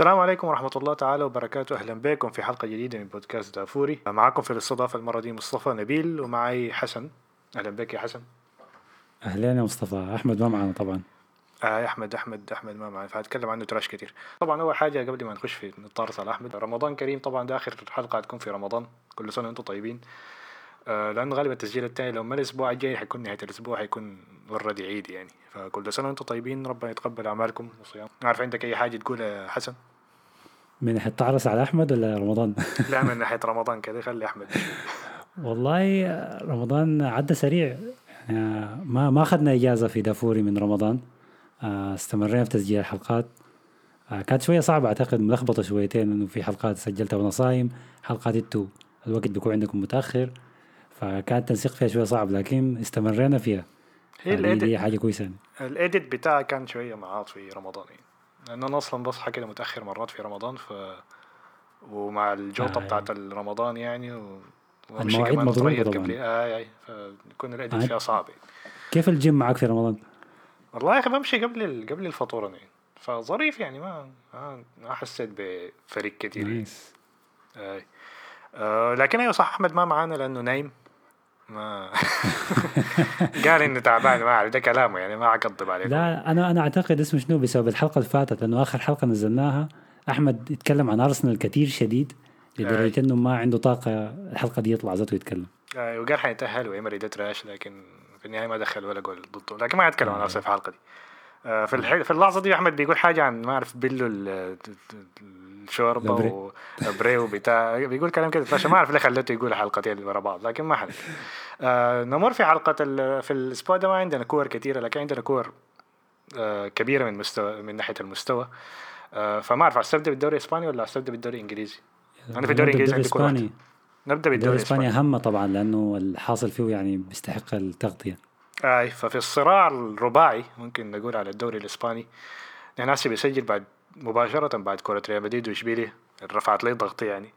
السلام عليكم ورحمة الله تعالى وبركاته. أهلا بكم في حلقة جديدة من بودكاست دافوري. معكم في الاستضافة المرة دي مصطفى نبيل ومعي حسن. أهلا بك يا حسن. أهلين يا مصطفى. أحمد ما معنا طبعا. آه أحمد أحمد أحمد ما معي فهتكلم عنه تراش كتير. طبعا أول حاجة قبل ما نخش في نتطرس على أحمد رمضان كريم طبعا ده آخر حلقة هتكون في رمضان. كل سنة وأنتم طيبين. آه لأنه غالبا التسجيل التاني لو ما الأسبوع الجاي حيكون نهاية الأسبوع حيكون ورد عيد يعني. فكل سنة وأنتم طيبين. ربنا يتقبل أعمالكم وصيام عارف عندك أي حاجة تقولها يا حسن؟ من ناحية تعرس على أحمد ولا رمضان؟ لا من ناحية رمضان كده خلي أحمد. والله رمضان عدى سريع. يعني ما ما أخذنا إجازة في دافوري من رمضان. آه، استمرينا في تسجيل الحلقات. آه، كانت شوية صعبة أعتقد ملخبطة شويتين إنه في حلقات سجلتها وأنا صايم حلقات انتو الوقت بيكون عندكم متأخر فكان التنسيق فيها شوية صعب لكن استمرينا فيها. هي حاجة كويسة. يعني. الإيديت بتاعي كان شوية معاط في رمضان يعني. لأن أنا أصلا بصحى كده متأخر مرات في رمضان ف ومع الجوطة آه. بتاعت رمضان يعني و... المواعيد كمان مضروبة طبعاً. قبل اي اي فيكون ال edit آه. فيها صعب يعني. كيف الجيم معك في رمضان؟ والله يا أخي بمشي قبل ال... قبل الفطور يعني فظريف يعني ما ما حسيت بفرق كتير يعني. nice آي. آه لكن أيوه صح أحمد ما معانا لأنه نايم ما قال انه تعبان ما أعرف ده كلامه يعني ما اكذب عليه. لا أنا أنا أعتقد اسمه شنو؟ بسبب الحلقة اللي فاتت لأنه آخر حلقة نزلناها أحمد يتكلم عن أرسنال كثير شديد لدرجة إنه ما عنده طاقة الحلقة دي يطلع ذاته يتكلم آه، وقال حيتأهل وإيمري ده تراش لكن في النهاية ما دخل ولا جول ضده. لكن ما يتكلم عن. أرسنال في الحلقة دي. في الح... في اللحظة دي أحمد بيقول حاجة عن ما أعرف بيلو ال- الشوربة لبري. وبريو بتاع بيقول كلام كده. فعشان ما أعرف ليه خليته يقول حلقتين ورا بعض لكن ما حد. آه نمر في حلقة ال... في الأسبوع ده ما عندنا كور كثيرة لكن عندنا كور آه كبيرة من مستوى من ناحية المستوى. آه فما أعرف أستبدأ بالدوري الإسباني ولا أستبدأ بالدوري الإنجليزي؟ أنا في الدوري الإنجليزي عندي. الاسباني الدوري بالدوري الإسباني. أهم طبعا لأنه الحاصل فيه يعني بيستحق التغطية. اي ففي الصراع الرباعي ممكن نقول على الدوري الإسباني هسه بيسجل بعد مباشرة بعد كرة ريال مدريد واشبيليا رفعت لي ضغط يعني.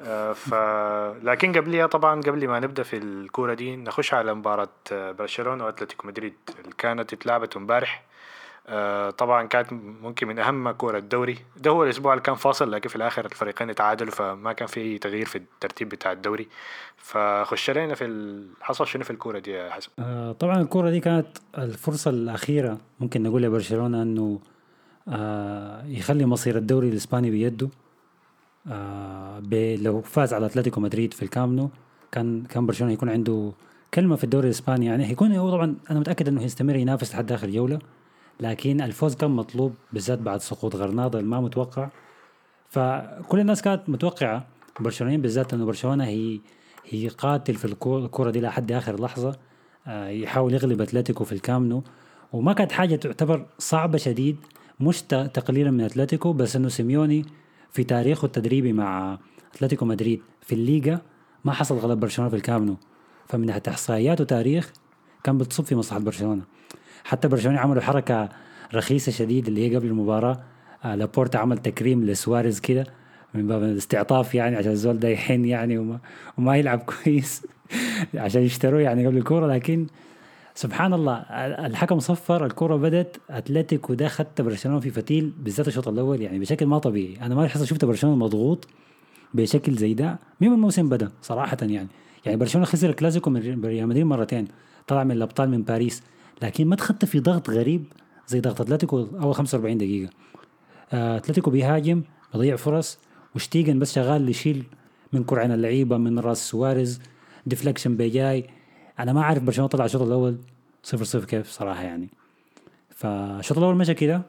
آه، ف لكن قبلها طبعا قبل ما نبدأ في الكورة دي نخش على مباراة آه، برشلونة وأتلتيكو مدريد اللي كانت اتلعبت امبارح. آه، طبعا كانت ممكن من أهم كوره الدوري. ده هو الأسبوع اللي كان فاصل لكن في الآخر الفريقين اتعادلوا فما كان في اي تغيير في الترتيب بتاع الدوري. فخش علينا في. حصل شنو في الكوره دي يا حسن؟ آه طبعا الكرة دي كانت الفرصة الأخيرة ممكن نقول لبرشلونة أنه آه يخلي مصير الدوري الإسباني بيده. آه لو فاز على أتلتيكو مدريد في الكامنو كان كان برشلونة يكون عنده كلمة في الدوري الإسباني. يعني هيكون هو طبعا أنا متأكد أنه هيستمر ينافس لحد آخر جولة. لكن الفوز كان مطلوب بالذات بعد سقوط غرناطة ما متوقع. فكل الناس كانت متوقعة برشلونيين بالذات انه برشلونة هي هي قاتل في الكرة دي لحد آخر لحظة. آه، يحاول يغلب أتلتيكو في الكامنو. وما كانت حاجة تعتبر صعبة شديد مش تقليلا من أتلتيكو بس إنه سيميوني في تاريخه التدريبي مع أتلتيكو مدريد في الليغا ما حصل غلب برشلونة في الكامنو. فمن ناحية احصائيات وتاريخ كان بتصب في مصلحة برشلونة. حتى برشلونة عملوا حركة رخيصة شديد اللي هي قبل المباراة. آه، لابورتا عمل تكريم لسواريز كده من باب الاستعطاف يعني عشان الزول ده يحن يعني وما, وما يلعب كويس عشان يشتروه يعني قبل الكورة. لكن سبحان الله الحكم صفر الكرة بدت. أتلتيكو ده خدت برشلونة في فتيل بالذات الشوط الأول يعني بشكل ما طبيعي. أنا ما حصل شفت برشلونة مضغوط بشكل زي ده مين الموسم بدأ صراحة يعني. يعني برشلونة خسر الكلاسيكو من ريال مدريد مرتين طلع من الأبطال من باريس. لكن ما دخلت في ضغط غريب زي ضغط أتلتيكو أول 45 دقيقة. آه، أتلتيكو بيهاجم بيضيع فرص وشتيجن بس شغال يشيل من كرعين اللعيبة من راس سواريز deflection بيجاي. أنا ما عارف برشلونة طلع الشوط الأول صفر صفر كيف صراحة يعني. فالشوط الأول مشى كده.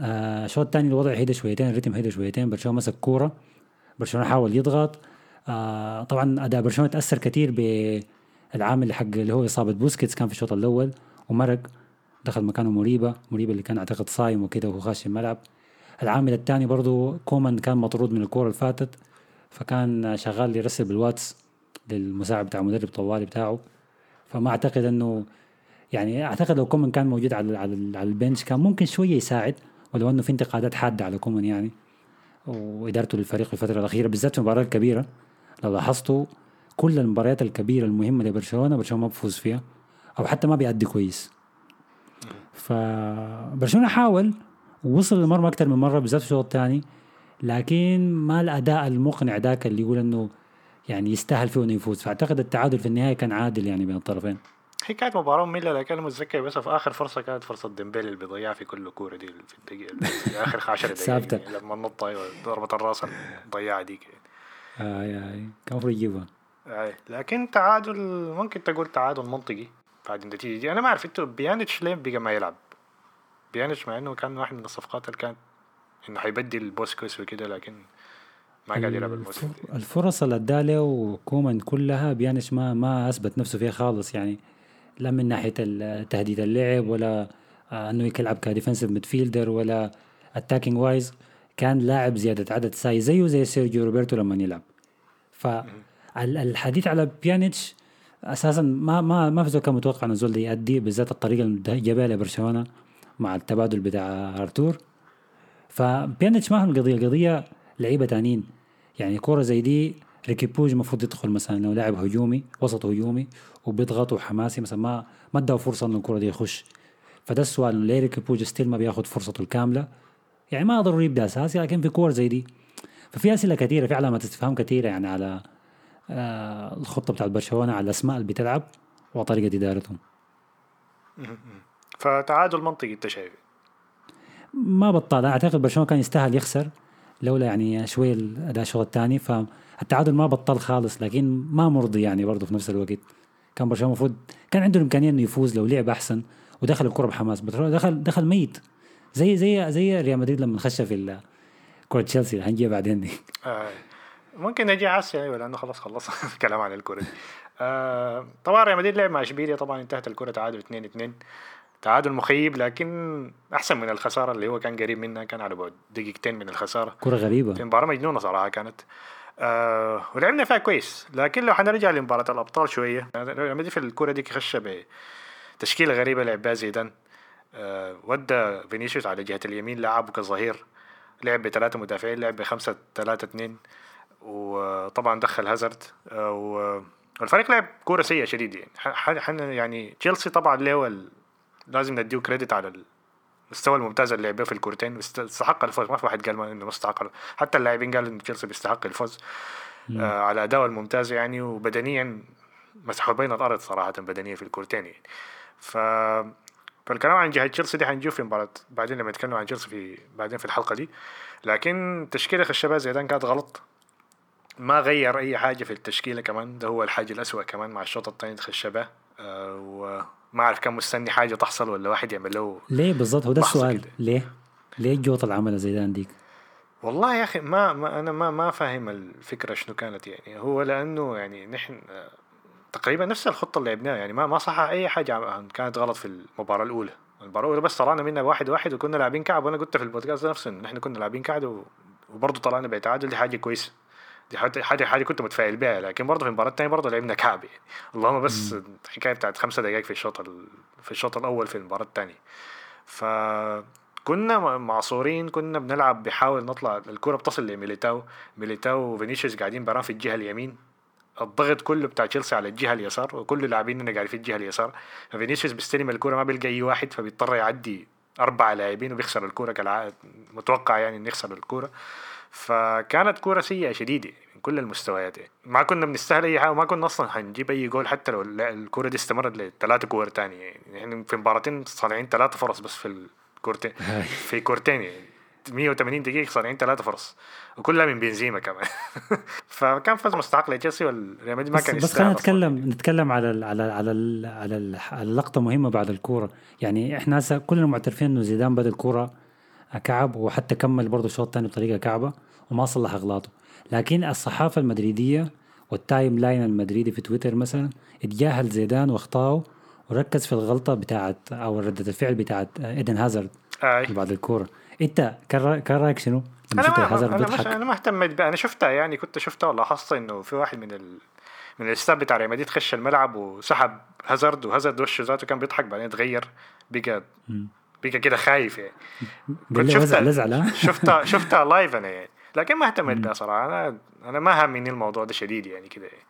آه، الشوط الثاني الوضع هدى شويتين الريتم هدى شويتين برشلونة مسك كورة برشلونة حاول يضغط. آه، طبعا أداء برشلونة تأثر كثير بالعامل حق اللي هو إصابة بوسكيتس كان في الشوط الأول. ومرق دخل مكانه موريبا موريبا اللي كان أعتقد صايم وكده وهو خاش الملعب العامل الثاني برضو كومان كان مطرود من الكورة اللي فاتت فكان شغال يرسل بالواتس للمساعد بتاع المدرب طوالي بتاعه. فما أعتقد إنه يعني أعتقد لو كومان كان موجود على على, ال bench كان ممكن شوية يساعد ولو إنه في انتقادات حادة على كومان يعني. وإدارته للفريق في الفترة الأخيرة بالذات في المباراه الكبيرة لو لاحظتوا كل المباريات الكبيرة المهمة لبرشلونة برشلونة ما بفوز فيها. أو حتى ما بيأدي كويس. فبرشلونه حاول ووصل المرمى أكثر من مرة بالذات في الشوط الثاني لكن ما الأداء المقنع ذاك اللي يقول إنه يعني يستاهل فيه إنه يفوز. فأعتقد التعادل في النهاية كان عادل يعني بين الطرفين. هي كانت مباراة مملة لكن أنا متذكر بس في آخر فرصة كانت فرصة ديمبيلي اللي بيضيعها في كل كورة دي في الدقيقة في آخر 10 دقائق ثابتة. يعني لما نط أيوة ضربة الرأس ضيعها ديك. آه يعني كان المفروض يجيبها. أي لكن تعادل ممكن تقول تعادل منطقي. بعد النتيجة دي أنا ما أنتوا بيانيتش ليه بقى ما يلعب؟ بيانيتش مع إنه كان واحد من الصفقات اللي كانت إنه حيبدل بوسكيتس وكده لكن ما قاعد يلعب الموسم الف- الفرص اللي اداها له كومان كلها بيانيتش ما ما أثبت نفسه فيها خالص يعني لا من ناحية تهدية اللعب ولا آه، إنه يلعب ك defensive midfielder ولا attacking wise كان لاعب زيادة عدد ساي زيه زي سيرجيو روبرتو لما يلعب. فالحديث على بيانيتش أساسا ما ما ما في زول كان متوقع انه الزول ده يأدي بالذات الطريقة اللي جابها لبرشلونه مع التبادل بتاع أرتور. فبيانيتش ما هم القضية القضية لعيبة تانيين. يعني كوره زي دي ريكي بوج المفروض يدخل مثلا لو لاعب هجومي وسط هجومي وبيضغط وحماسي مثلا ما ما اداه فرصة إنه الكوره دي يخش. فده السؤال ليه ريكي بوج still ما بياخد فرصته الكاملة؟ يعني ما ضروري يبدأ أساسي لكن في كور زي دي. ففي أسئلة كثيرة في علامات استفهام كثيرة يعني على الخطة بتاعت برشلونة على الأسماء اللي بتلعب وطريقة إدارتهم. فتعادل منطقي أنت شايف؟ ما بطال أعتقد برشلونة كان يستاهل يخسر لولا يعني شوي الأداء الشوط الثاني. فالتعادل ما بطل خالص لكن ما مرضي يعني برضه في نفس الوقت. كان برشلونة المفروض كان عنده الامكانيه إنه يفوز لو لعب أحسن ودخل الكرة بحماس. دخل دخل ميت. زي زي زي ريال مدريد لما خش في كرة تشيلسي اللي هنجيها بعدين دي. آه. ممكن نجي عاسي أيوه لأنه خلاص خلصنا الكلام عن الكرة. دي آه. طبعا ريال مدريد لعب مع إشبيليا طبعا انتهت الكرة تعادل 2 2 تعادل مخيب لكن أحسن من الخسارة اللي هو كان قريب منها كان على بعد دقيقتين من الخسارة. كرة غريبة. في مباراة مجنونة صراحة كانت. آه ولعبنا فيها كويس لكن لو حنرجع لمباراة الأبطال شوية ريال مدريد في الكرة دي خش بتشكيلة غريبة لعب بها زيدان. آه ودى فينيسيوس على جهة اليمين لعبه كظهير لعب بثلاثة مدافعين لعب بخمسة ثلاثة اثنين وطبعا دخل هازارد آه، والفريق لعب كورة سيئة شديد يعني. ح- ح- يعني تشيلسي طبعا له ال- لازم نديه credit على المستوى الممتاز اللي لعبه في الكورتين. است- استحق الفوز. ما في واحد قال ما إنه ما استحق حتى اللاعبين قالوا انه تشيلسي بيستحق الفوز آه على اداؤه الممتاز يعني. وبدنيا مسحوا بين الأرض صراحة بدنيا في الكورتين يعني. ف فالكلام عن جهة تشيلسي دي حنجيه في مباراة بعدين لما نتكلم عن تشيلسي في بعدين في الحلقة دي. لكن تشكيلة الشباب زيدان كانت غلط. ما غير أي حاجة في التشكيلة كمان ده هو الحاجة الأسوأ كمان مع الشوط الثاني خشبه آه وما أعرف كان مستني حاجة تحصل ولا واحد يعمل له ليه بالضبط هو ده السؤال كده. ليه؟ ليه الجوط العمل زيدان ديك؟ والله يا أخي ما, ما أنا ما ما فاهم الفكرة شنو كانت يعني هو لأنه يعني نحن آه، تقريبا نفس الخطة اللي لعبناها يعني ما ما صح أي حاجة كانت غلط في المباراة الأولى المباراة الأولى بس طلعنا منها واحد واحد وكنا لاعبين كعب وأنا قلت في البودكاست نفسه انه نحن كنا لاعبين كعب وبرضه طلعنا بتعادل دي حاجة كويسة دي حاجة حاجة, كنت متفائل بها لكن برضه في المباراة الثانية برضه لعبنا كعب يعني. اللهم بس الحكاية بتاعت خمسة دقائق في الشوط ال- في الشوط الأول في المباراة الثانية فكنا معصورين كنا بنلعب بحاول نطلع الكرة بتصل لميليتاو. ميليتاو وفينيسيوس قاعدين برا في الجهة اليمين. الضغط كله بتاع تشيلسي على الجهة اليسار وكل لاعبيننا قاعدين في الجهة اليسار. ففينيسيوس بيستلم الكرة ما بيلقى أي واحد فبيضطر يعدي أربعة لاعبين وبيخسر الكرة كالعادة متوقع يعني إنه يخسر الكرة. فكانت كرة سيئة شديدة من كل المستويات. يعني. ما كنا بنستاهل أي حاجة وما كنا أصلا حنجيب أي جول حتى لو ال- الكرة دي استمرت لثلاثة كور تانية. يعني إحنا في مباراتين صانعين ثلاثة فرص بس في الكورتين. في كورتين يعني. 180 دقيقة صانعين ثلاثة فرص. وكلها من بنزيما كمان. فكان فوز مستحق لتشيلسي والريال مدريد ما كان بس خلينا أصلاً. نتكلم نتكلم على ال على ال على ال على, ال على لقطه مهمة بعد الكورة. يعني إحنا هسه كلنا معترفين إنه زيدان بدأ الكورة كعب وحتى كمل برضه الشوط الثاني بطريقة كعبة وما صلح إغلاطه لكن الصحافة المدريدية وال timeline المدريدي في تويتر مثلا اتجاهل زيدان واخطأه وركز في الغلطة بتاعت أو ردة الفعل بتاعت إيدن هازارد. بعد الكورة إنت كان رأيك شنو؟ أنا ما أنا بيضحك أنا ما اهتميت بها أنا شفتها يعني كنت شفتها ولاحظت إنه في واحد من ال... من ال staff بتاع ريال مدريد خش الملعب وسحب هازارد وهازارد وشه ذاته كان بيضحك بعدين اتغير بقى بقى كده خايف يعني. قال لي وزع لزعل ها؟ شفتها شفتها live أنا يعني. لكن ما اهتميت بها صراحة. أنا أنا ما همني الموضوع ده شديد يعني كده يعني.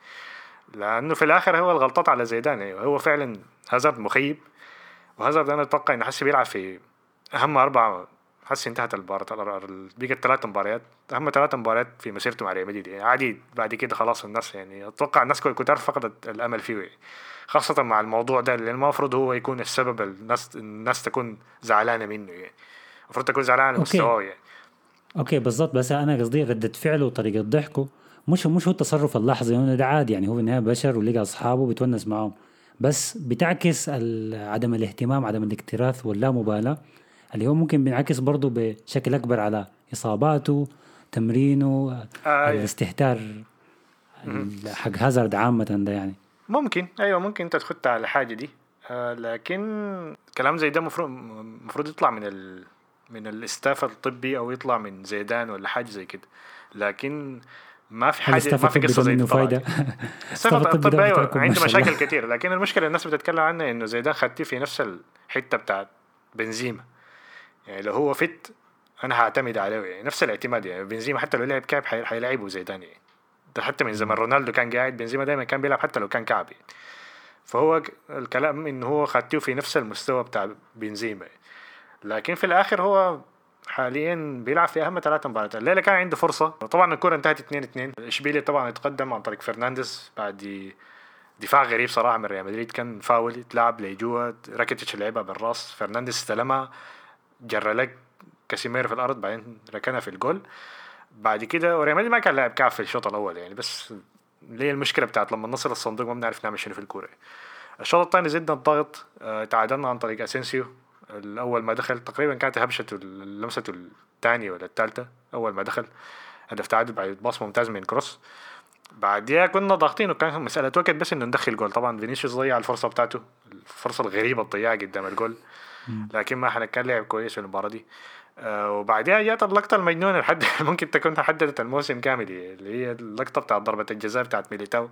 لأنه في الآخر هو الغلطات على زيدان يعني. هو فعلا هازارد مخيب. وهازارد أنا أتوقع إنه حسي بيلعب في أهم أربعة حسي انتهت المباراة بقت ثلاث مباريات. أهم ثلاث مباريات في مسيرته مع ريال مدريد. يعني عادي بعد كده خلاص الناس يعني أتوقع الناس كتار فقدت الأمل فيه. يعني. خاصة مع الموضوع ده اللي المفروض هو يكون السبب الناس الناس تكون زعلانة منه يعني. المفروض تكون زعلانة من مستواه يعني. أوكي بالضبط. بس أنا قصدي ردة فعله وطريقة ضحكه. مش مش هو التصرف اللحظي يعني ده عادي. يعني هو في النهاية بشر ولقى أصحابه بيتونس معاهم. بس بتعكس عدم الاهتمام عدم الاكتراث واللامبالاة اللي هو ممكن بينعكس برضه بشكل أكبر على إصاباته تمرينه آه الاستهتار حق هازارد عامة ده يعني. ممكن. أيوه ممكن أنت تخدت على الحاجة دي. آه لكن كلام زي ده المفروض المفروض يطلع من ال من الاستاف الطبي أو يطلع من زيدان ولا حاجة زي كده. لكن ما في حاجة ما في قصة زي فايدة؟ السبب الطبي أيوه عنده مشاكل كثير لكن المشكلة الناس بتتكلم عنها إنه زيدان خدتيه في نفس الحتة بتاعت بنزيما. يعني لو هو فت أنا هعتمد عليه. يعني نفس الاعتماد يعني بنزيما حتى لو لعب كعب حيلعبه زيدان يعني ده حتى من زمان رونالدو كان قاعد بنزيما دايما كان بيلعب حتى لو كان كعب يعني. فهو الكلام انه هو خدته في نفس المستوى بتاع بنزيما. لكن في الآخر هو حاليا بيلعب في أهم ثلاث مباريات. الليلة كان عنده فرصة. طبعا الكرة انتهت 2 2 إشبيليا طبعا اتقدم عن طريق فرنانديز بعد دفاع غريب صراحة من ريال مدريد. كان فاول اتلعب لجوا راكيتيتش لعبها بالراس. فرنانديز استلمها. جرى لك كاسيميرو في الأرض بعدين ركنها في الجول. بعد كده وريال مدريد ما كان لاعب كعب في الشوط الأول يعني بس ليه المشكلة بتاعت لما نصل الصندوق ما بنعرف نعمل شنو في الكورة. الشوط الثاني زدنا الضغط آه تعادلنا عن طريق أسينسيو. أول ما دخل تقريبا كانت هبشته لمسته الثانية ولا الثالثة. أول ما دخل هدف تعادل بعد باص ممتاز من كروس. بعديها كنا ضاغطين وكان مسألة وقت بس إنه ندخل جول. طبعا فينيسيوس ضيع الفرصة بتاعته الفرصة الغريبة الضياع قدام الجول. لكن ما كان لعب كويس في المباراة دي. آه وبعدها جات اللقطة المجنونة لحد ممكن تكون حددت الموسم كامل اللي هي اللقطة بتاعت ضربة الجزاء بتاعت ميليتاو.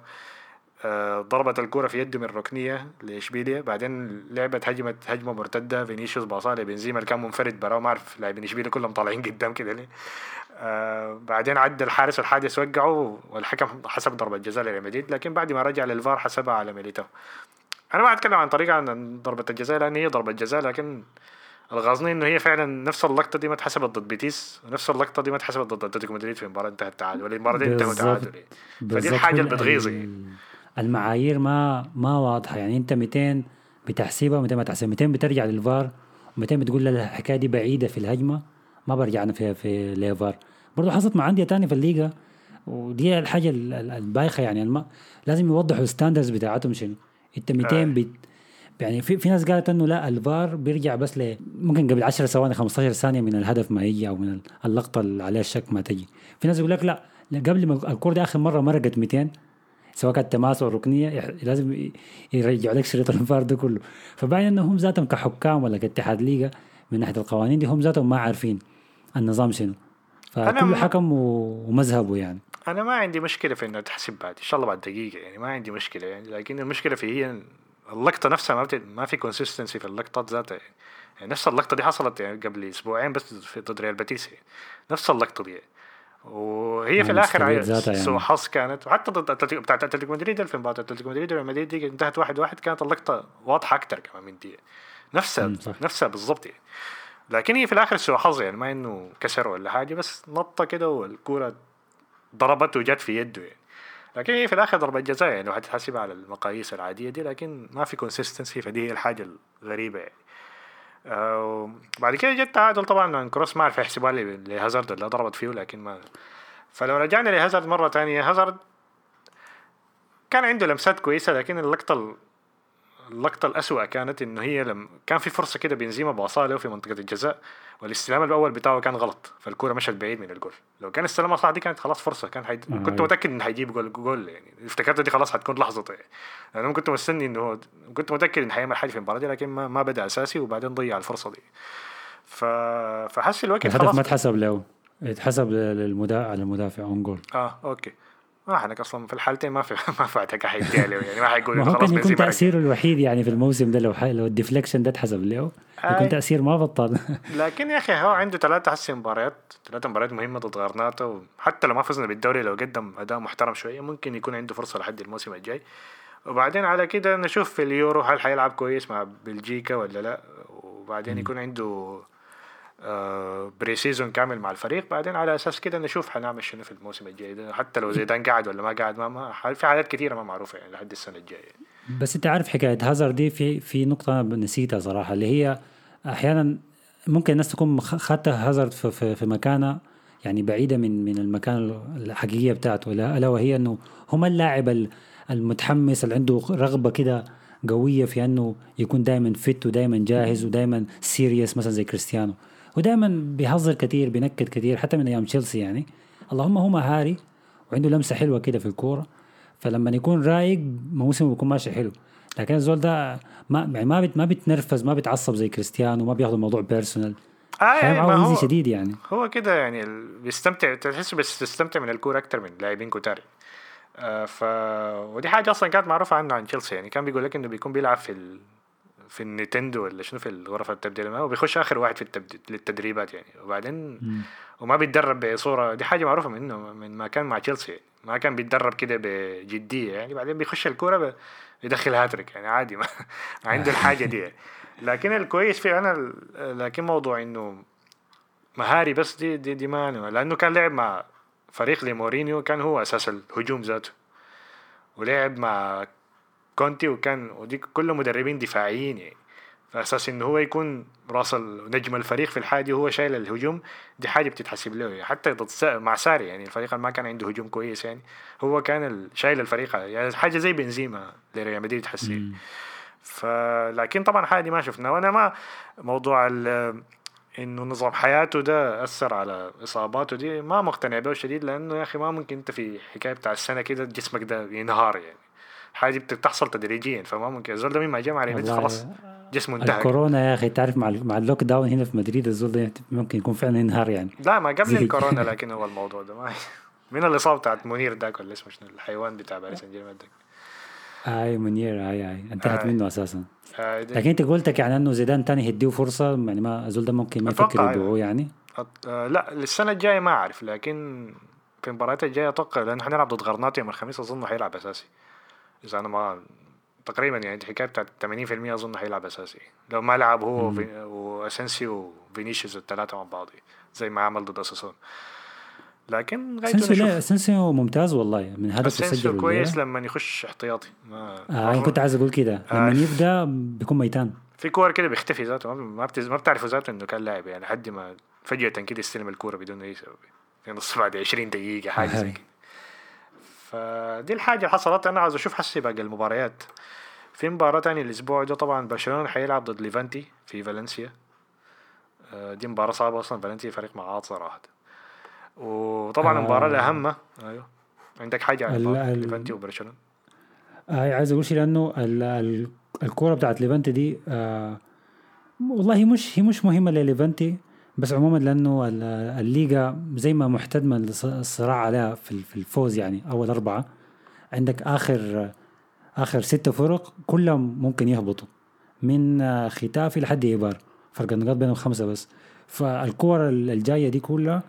آه ضربت الكرة في يده من ركنية لإشبيليا. بعدين لعبت هجمة هجمة مرتدة. فينيسيوس باصها لبنزيما اللي كان منفرد برا ما أعرف لاعبين إشبيليا كلهم طالعين قدام كده ليه. آه بعدين عدى الحارس والحارس وقعوا والحكم حسب ضربة جزاء لريال مدريد. لكن بعد ما رجع للفار حسبها على ميليتاو. أنا ما أتكلم عن طريقة عن ضربة الجزاء لأن هي ضربة جزاء لكن الغاظني إنه هي فعلا نفس اللقطة دي ما اتحسبت ضد بيتيس ونفس اللقطة دي ما اتحسبت ضد أتلتيكو مدريد في مباراة انتهت تعادل والمباراة دي انتهت تعادل. فدي الحاجة اللي بتغيظ المعايير ما ما واضحة. يعني أنت متين بتحسبها ومتين ما تحسبها. متين بترجع للفار ومتين بتقول الحكاية دي بعيدة في الهجمة ما برجعنا فيها في للفار. برضه حصلت مع أندية تانية في الليغا ودي الحاجة البايخة يعني. الم... لازم يوضحوا ال standards بتاعتهم شنو. انت 200 بت... يعني في في ناس قالت إنه لا الفار بيرجع بس ل ممكن قبل 10 ثواني 15 ثانية من الهدف ما يجي أو من اللقطة اللي عليها الشك ما تجي. في ناس يقول لك لا قبل ما الكوره دي آخر مرة مرقت 200 سواء كانت تماس أو ركنية لازم يرجعوا لك شريط الفار ده كله. فباين إنه هم ذاتهم كحكام ولا كاتحاد ليغا من ناحية القوانين دي هم ذاتهم ما عارفين النظام شنو. فكل حكم ومذهبه يعني. أنا ما عندي مشكلة في إنه تحسب بعد إن شاء الله بعد دقيقة يعني ما عندي مشكلة يعني لكن المشكلة في هي اللقطة نفسها ما بت... ما في consistency في اللقطات ذاتها يعني. يعني نفس اللقطة دي حصلت يعني قبل أسبوعين بس في ضد ريال باتيس يعني. نفس اللقطة دي يعني. وهي في الآخر سوء يعني. حظ كانت وحتى ضد أتلتيكو بتاعت أتلتيكو مدريد في مباراة أتلتيكو مدريد وريال مدريد دي انتهت واحد واحد كانت اللقطة واضحة أكثر كمان من دي نفسها نفسها بالضبط يعني لكن هي في الآخر سوء حظ يعني ما إنه كسر ولا حاجة بس نطة كده والكورة ضربت وجت في يده يعني. لكن هي في الآخر ضربة جزاء يعني لو حتحسبها على المقاييس العادية دي لكن ما في consistency فدي هي الحاجة الغريبة يعني. آه بعد كده جت تعادل طبعا كروس ما عرف يحسبها لهازارد اللي ضربت فيه لكن ما فلو رجعنا لهازارد مرة تانية هازارد كان عنده لمسات كويسة لكن اللقطة اللقطة الأسوأ كانت إنه هي لم كان في فرصة كده بنزيما باصاله له في منطقة الجزاء والاستلام الأول بتاعه كان غلط فالكورة مشت بعيد من الجول. لو كان استلمها صح دي كانت خلاص فرصة كان حيد... آه كنت متأكد إنه حيجيب جول جول يعني. افتكرت دي خلاص حتكون لحظته يعني. أنا كنت مستني إنه كنت متأكد إنه حيعمل حاجة في المباراة دي لكن ما, ما بدأ أساسي وبعدين ضيع الفرصة دي. ف... فحس الوقت الهدف ما اتحسب له. اتحسب للمدافع على المدافع own goal آه okay. ما إحنا أصلا في الحالتين ما في ما في وقت حيدي يعني ما حيقول هو كان يكون تأثيره الوحيد يعني في الموسم ده لو حي... لو ال deflection ده اتحسب له يكون تأثير ما بطل. لكن يا أخي هو عنده ثلاثة حسي مباريات ثلاثة مباريات مهمة ضد غرناطة حتى لو ما فزنا بالدوري لو قدم أداء محترم شوية ممكن يكون عنده فرصة لحد الموسم الجاي. وبعدين على كده نشوف في اليورو هل حيلعب كويس مع بلجيكا ولا لا وبعدين يكون عنده آه pre-season كامل مع الفريق. بعدين على أساس كده نشوف حنعمل شنو في الموسم الجاي حتى لو زيدان قاعد ولا ما قاعد ما, في حاجات كثيرة ما معروفة يعني لحد السنة الجاية. بس أنت عارف حكاية هازارد دي في في نقطة نسيتها صراحة اللي هي أحيانا ممكن الناس تكون خدت هازارد في, في, في مكانه يعني بعيدة من من المكان الحقيقية بتاعته. ألا وهي إنه هم اللاعب المتحمس اللي عنده رغبة كده قوية في إنه يكون دائما fit ودائما جاهز ودائما serious مثلا زي كريستيانو. ودائما بيهزر كثير بينكت كثير حتى من أيام تشيلسي يعني. اللهم هو مهاري وعنده لمسة حلوة كده في الكورة. فلما يكون رايق موسمه بيكون ماشي حلو. لكن الزول ده ما يعني ما بت ما بيتنرفز ما بيتعصب زي كريستيانو ما بياخذ الموضوع personal آه يعني ما هو شديد يعني. هو كده يعني بيستمتع تحس بس تستمتع من الكورة أكثر من لاعبين كتار. آه ف ودي حاجة أصلا كانت معروفة عنه عن تشيلسي يعني. كان بيقول لك إنه بيكون بيلعب في ال... في النينتندو ولا شنو في الغرفة التبديل ما وبيخش آخر واحد في التبديل للتدريبات يعني وبعدين م. وما بيتدرب بصورة دي حاجة معروفة منه من ما كان مع تشيلسي ما كان بيتدرب كده بجدية يعني بعدين بيخش الكورة بيدخل هاتريك يعني عادي ما عنده الحاجة دي يعني. لكن الكويس فيه أنا لكن موضوع إنه مهاري بس دي دي, دي ما لأنه كان لعب مع فريق لمورينيو كان هو أساس الهجوم ذاته ولعب مع كونتي وكان ودي كله مدربين دفاعيين يعني. فأساس إنه هو يكون رأس نجم الفريق في الحاجة هو شايل الهجوم دي حاجة بتتحسب له يعني. حتى ضد مع ساري يعني الفريق ما كان عنده هجوم كويس يعني. هو كان شايل الفريق يعني حاجة زي بنزيما لريال مدريد تحسي فلكن طبعا حاجة ما شفنا. وأنا ما موضوع إنه نظام حياته ده أثر على إصاباته دي ما مقتنع به شديد لأنه يا أخي ما ممكن أنت في حكاية بتاع السنة كده جسمك ده ينهار يعني. حاجة بتحصل تدريجيا فما ممكن الزول ده ما جاء مع ريال خلاص جسمه انتهى. الكورونا يا أخي تعرف مع مع ال lockdown هنا في مدريد الزول ده ممكن يكون فعلا ينهار يعني. لا ما قبل الكورونا لكن هو الموضوع ده ما من الاصابه بتاعت منير داك ولا اسمه شنو؟ الحيوان بتاع باريس سان جيرمان داك أي منير اي اي انتهت آي. منه أساسا. آي لكن أنت قلتك يعني إنه زيدان تاني هديه فرصة يعني ما الزول ده ممكن ما يفكر يبيعوه يعني؟ أه لا السنة الجاية ما أعرف لكن في المباريات الجاية أتوقع لأنه حنلعب ضد غرناطه يوم الخميس أظن حيلعب أساسي. إذا أنا ما تقريبا يعني الحكاية بتاعت 80% أظن حيلعب أساسي. لو ما لعب هو واسنسيو وفينيسيوس الثلاثه مع بعض زي ما عمل ضد أساسونا. لكن اسنسيو لا اسنسيو ممتاز والله من هدف اسنسيو كويس لما يخش احتياطي. ما آه أنا كنت عايز أقول كده. لما آه يبدأ بيكون ميتان. في كور كده بيختفي ذاته ما بتز... ما بتعرفوا ذاته إنه كان لاعب يعني لحد ما فجأة كده يستلم الكورة بدون أي سبب. في نص بعد 20 دقيقة حاجة زي كده. فدي الحاجة اللي حصلت. أنا عايز أشوف حسي باقي المباريات. في مباراة تانية الأسبوع ده طبعا برشلونة حيلعب ضد ليفانتي في فالنسيا. آه، دي مباراة صعبة أصلا. فالنسيا فريق معاط صراحة. وطبعا آه. الأهم أيوه. عندك حاجة عن ليفانتي وبرشلونة؟ آه عايز أقول شيء لأنه الكورة بتاعت ليفانتي دي آه والله هي مش هي مش مهمة لليفانتي. بس عموما لأنه الليغا زي ما محتدمه الصراع عليها في الفوز يعني أول أربعة. عندك آخر آخر ستة فرق كلهم ممكن يهبطوا. من ختافي لحد إيبار. فرق النقاط بينهم خمسة بس. فالكور الجاية دي كلها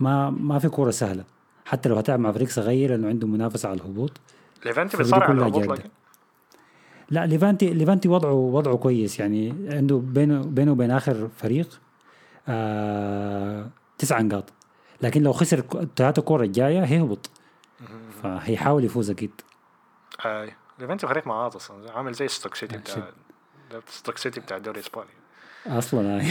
ما ما في كورة سهلة. حتى لو هتلعب مع فريق صغير لأنه عنده منافسة على الهبوط. ليفانتي بيصارع على الهبوط لكن لا ليفانتي ليفانتي وضعه وضعه كويس يعني. عنده بينه بينه وبين آخر فريق آه تسع نقاط. لكن لو خسر الثلاثة كورة الجاية هيهبط. فهيحاول يفوز أكيد. آه ليفانتي فريق معاط أصلا. عامل زي ستوك سيتي آه، بتاع ستوك سيتي بتاع الدوري الإسباني. أصلا آه.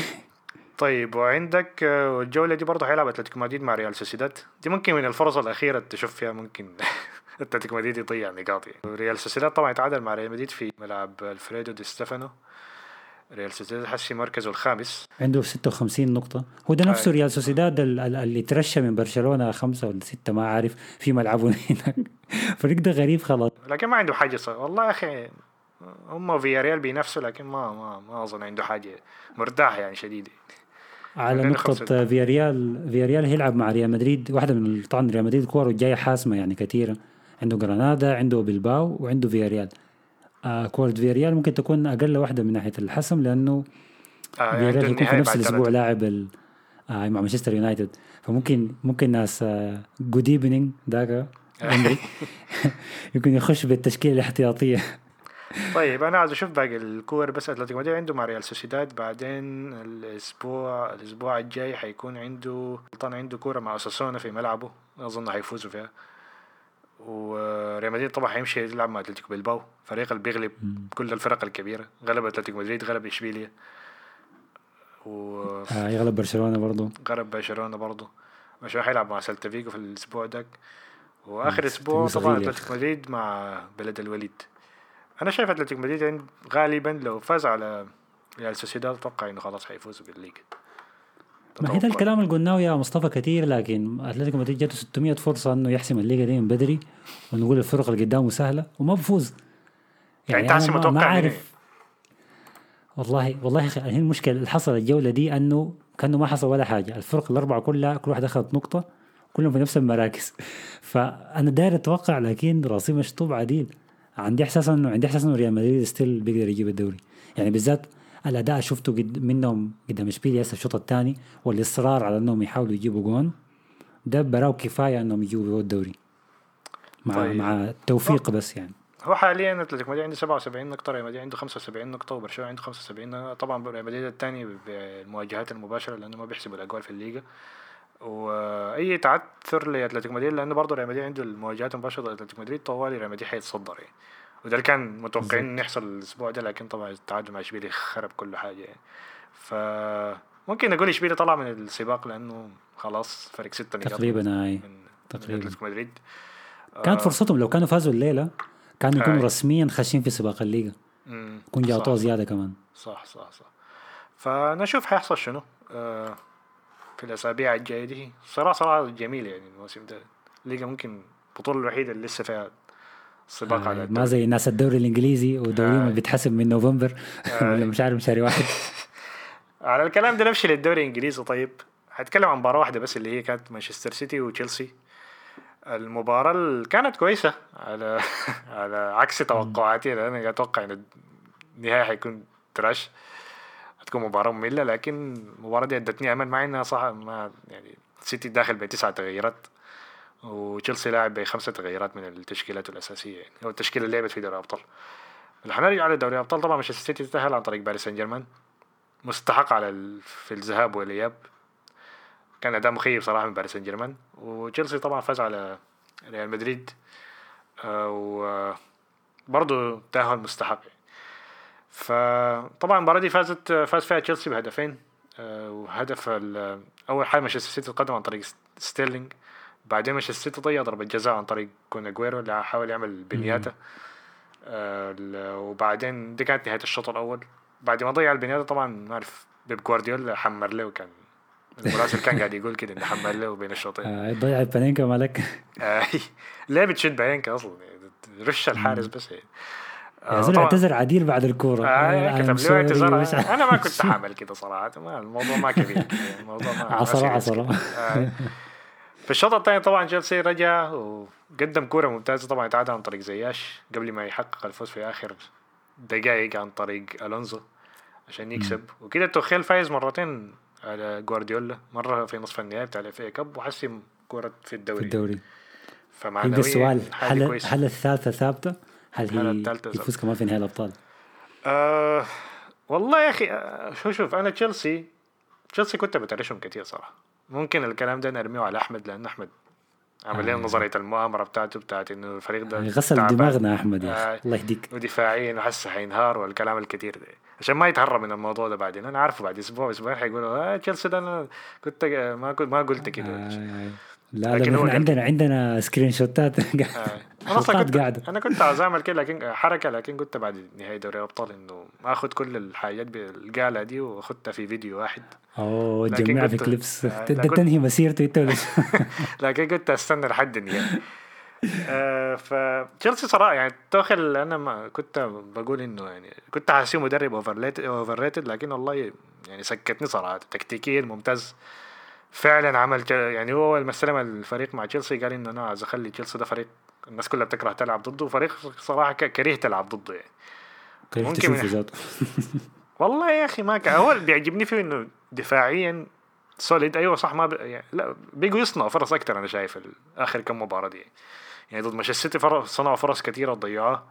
طيب وعندك آه، الجولة دي برضه حيلعب أتلتيكو مدريد مع ريال سوسيداد. دي ممكن من الفرص الأخيرة تشوف فيها ممكن أتلتيكو مدريد يضيع نقاط يعني. ريال سوسيداد طبعا يتعادل مع ريال مدريد في ملعب ألفريدو دي ستيفانو. ريال سوسيداد حسي مركزه الخامس. عنده 56 نقطة. هو ده نفسه ريال سوسيداد اللي ترشى من برشلونة خمسة ولا ستة ما عارف في ملعبه هناك. فريق ده غريب خلاص. لكن ما عنده حاجة صار. والله يا أخي هم في ريال بينافسوا لكن ما ما ما أظن عنده حاجة مرتاح يعني شديد على نقطة فياريال فياريال هيلعب مع ريال مدريد. واحدة من طبعا ريال مدريد كورة جاية حاسمة يعني كثيرة. عنده جرانادا عنده بلباو وعنده فياريال. آه كورة فياريال ممكن تكون أقل واحدة من ناحية الحسم لأنه آه فياريال يعني يكون في نفس الأسبوع لاعب آه مع مانشستر يونايتد. فممكن ممكن ناس آه ايفنينج ذاك يمكن يخش بالتشكيلة الاحتياطية. طيب أنا عايز أشوف باقي الكور بس أتلتيكو مدريد عنده مع ريال سوسيداد. بعدين الأسبوع الأسبوع الجاي حيكون عنده طبعا عنده كورة مع اساسونا في ملعبه. أظن حيفوزوا فيها. وريال مدريد طبعا حيمشي يلعب مع أتلتيكو بلباو فريق اللي بيغلب كل الفرق الكبيرة. غلب أتلتيكو مدريد غلب اشبيليا وغلب آه يغلب برشلونة برضه برشلونة برضه برشلونة حيلعب مع سيلتا فيجو في الأسبوع ده وآخر. أسبوع طبعا. أتلتيكو مدريد مع بلد الوليد. أنا شايف أتلتيكو مدريد عند- غالبا لو فاز على ريال سوسيداد أتوقع إنه خلاص حيفوزوا بالليجا ما هي ده. الكلام اللي قلناه يا مصطفى كثير لكن أتلتيكو مدريد جاته 600 فرصة إنه يحسم الليجا دي من بدري ونقول الفرق اللي قدامه سهلة وما بفوز. يعني أنت هسه ما- متوقع ما عارف والله والله أخي هي المشكلة اللي حصل الجولة دي إنه كأنه ما حصل ولا حاجة. الفرق الأربعة كلها كل واحد أخذت نقطة كلهم في نفس المراكز. فأنا داير أتوقع لكن راسي مشطوب عديل. عندي إحساس إنه عندي إحساس إنه ريال مدريد still بيقدر يجيب الدوري. يعني بالذات الاداء شفته قد منهم قدام اشبيليا هسه الشوط الثاني والإصرار على إنهم يحاولوا يجيبوا جون. ده براه كفاية إنهم يجيبوا الدوري مع طيب. مع التوفيق بس يعني. هو حاليا أتلتيكو مدريد عنده 77 نقطة ريال مدريد عنده 75 نقطة وبرشلونة عنده 75 نقطة. طبعا ريال مدريد الثاني بالمواجهات المباشرة لأنه ما بيحسبوا الأجوال في الليجا وأي تعثر لأتلتيكو مدريد لأنه برضه ريال مدريد عنده المواجهات المباشرة ضد أتلتيكو مدريد طوالي ريال مدريد حيتصدر يعني. وده اللي كان متوقعين إنه يحصل الأسبوع ده لكن طبعا التعادل مع إشبيليا خرب كل حاجة يعني. فممكن نقول إشبيليا طلع من السباق لأنه خلاص فرق ستة نقاط تقريبا من تقريبا. مدريد. كانت آه، فرصتهم لو كانوا فازوا الليلة كانوا يكونوا. رسميا خاشين في سباق الليغا. يكون. جاطوها زيادة كمان. صح صح صح. فنشوف حيحصل شنو. آه في الأسابيع الجاية دي. صراحة صراحة جميل يعني الموسم ده. الليجا ممكن البطولة الوحيدة اللي لسه فيها سباق على آه، ما الدوري. زي ناس الدوري الإنجليزي ودوريهم هاي. اللي بيتحسب من نوفمبر. هاي. ولا مش عارف شهر واحد. على الكلام ده نمشي للدوري الإنجليزي. طيب هتكلم عن مباراة واحدة بس اللي هي كانت مانشستر سيتي وتشيلسي. المباراة اللي كانت كويسة. على على عكس توقعاتي لأن أنا أتوقع إن النهاية حيكون تراش. هتكون مباراة مملة لكن المباراة دي أدتني أمل مع إنها صح ما يعني سيتي داخل بتسعة تغييرات. وتشيلسي لاعب بخمسة تغييرات من التشكيلات الأساسية يعني. أو التشكيلة اللي لعبت في دوري الأبطال. حنرجع على دوري الأبطال طبعا مانشستر سيتي تأهل عن طريق باريس سان جيرمان. مستحق على ال... في الذهاب والإياب. كان أداء مخيب صراحة من باريس سان جيرمان. وتشيلسي طبعا فاز على ريال مدريد. آه، و برضه تأهل مستحق. فطبعا المباراة دي فازت فاز فيها تشيلسي بهدفين. آه، وهدف أول حاجة مانشستر سيتي تقدم عن طريق ستيرلينج. بعدين مانشستر سيتي ضيع ضربة جزاء عن طريق كون أجويرو اللي حاول يعمل بانينكا آه، وبعدين دي كانت نهاية الشوط الأول. بعد ما ضيع البنياتا طبعا ما أعرف بيب جوارديولا حمر له كان المراسل كان قاعد يقول كده إنه حمر له بين الشوطين. آه، ضيع البانينكا مالك. آه، ليه بتشد بعينك أصلا؟ يعني رش الحارس بس يعني يا زلمة اعتذر عديل بعد الكورة. آه I'm كتب sorry، لي اعتذار. مش. أنا ما كنت حامل كده صراحة. ما الموضوع ما كبير. يعني الموضوع ما ما عصرة serious عصرة. كده. آه. في الشوط الثاني طبعا تشيلسي رجع وقدم كورة ممتازة. طبعا يتعادل عن طريق زياش قبل ما يحقق الفوز في آخر دقائق عن طريق ألونزو عشان يكسب. وكده توخيل فايز مرتين على جوارديولا مرة في نصف النهائي بتاع الإف اي كاب وحسم كورة في في الدوري. الدوري يبقى فمعنويا السؤال هل هل الثالثة ثابتة؟ هل هي الثالثة يفوز كمان في نهائي الأبطال؟ آه والله يا أخي آه شوف شوف أنا تشيلسي تشيلسي كنت بترشهم كتير صراحة. ممكن الكلام ده نرميه على أحمد لأن أحمد عمل لنا آه. نظرية المؤامرة بتاعته بتاعت إنه الفريق ده غسل تعبان دماغنا أحمد يا آه. أخي الله يهديك ودفاعيا وحس حينهار والكلام الكتير ده عشان ما يتهرب من الموضوع ده بعدين أنا عارفه بعد أسبوع أسبوعين حيقولوا آه تشيلسي ده أنا كنت ما كنت ما قلت كده آه. لا لكن لا هو عندنا عندنا screenshot ات آه. أنا أصلا كنت قاعدة. أنا كنت عاوز اعمل كده لكن حركة لكن قلت بعد نهاية دوري الأبطال إنه آخذ كل الحاجات بالقاله دي واخدها في فيديو واحد. أوه تجمعها في clips آه، قلت- تنهي مسيرته انت لكن كنت أستنى لحد النهاية. آه فتشيلسي صراحة يعني توخل أنا ما كنت بقول إنه يعني كنت حاسيه مدرب overrated لكن والله يعني سكتني صراحة. تكتيكيا ممتاز. فعلا عمل يعني هو أول ما استلم الفريق مع تشيلسي قال إنه أنا عايز أخلي تشيلسي ده فريق الناس كلها بتكره تلعب ضده وفريق صراحة ك- كريه تلعب ضده يعني. ممكن من- والله يا أخي ما كان هو اللي بيعجبني فيه إنه دفاعيا solid أيوه صح ما ب... يعني لا بيجوا يصنعوا فرص أكثر أنا شايف آخر كم مباراة دي. يعني ضد مانشستر سيتي فرص صنعوا فرص كثيره وضيعوها.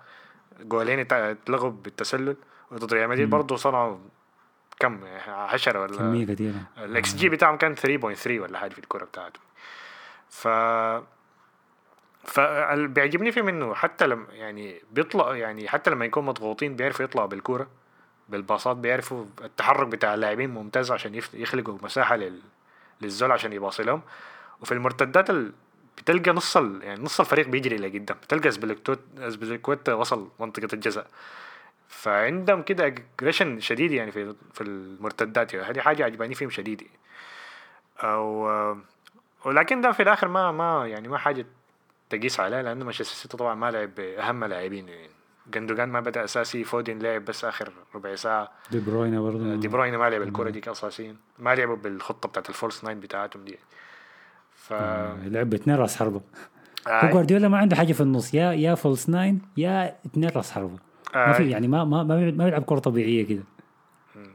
جولين ات- اتلغوا بالتسلل. وضد ريال مدريد برضه صنعوا كم 10 ولا كمية كثيره الاكس جي بتاعهم كان 3.3 ولا حاجة في الكرة بتاعته. ف فاللي بيعجبني فيه منه حتى لما يعني بيطلع يعني حتى لما يكون مضغوطين بيعرفوا يطلعوا بالكوره بالباصات بيعرفوا التحرك بتاع اللاعبين ممتاز عشان يخلقوا مساحة لل... للزول عشان يباصي لهم وفي المرتدات ال... بتلقى نص ال... يعني نص الفريق بيجري لقدام بتلقى أزبيليكويتا أزبيليكويتا وصل منطقة الجزاء. فعندهم كده aggression شديد يعني في في المرتدات يعني. هذه حاجة عجباني فيهم شديد. يعني. أو ولكن ده في الآخر ما ما يعني ما حاجة تقيس عليه لأنه مانشستر سيتي طبعا ما لعب بأهم لاعبين يعني. جندوجان ما بدأ أساسي فودين لعب بس آخر ربع ساعة. دي بروين برضه دي بروين ما لعب الكرة دي اساسيا. ما لعبوا بالخطة بتاعت ال false nine بتاعتهم دي. ف لعب باثنين راس حربة. آه جوارديولا ما عنده حاجة في النص. يا يا false nine يا اثنين راس حربة. ما في آه يعني ما ما ما بيلعب- كرة طبيعية كده.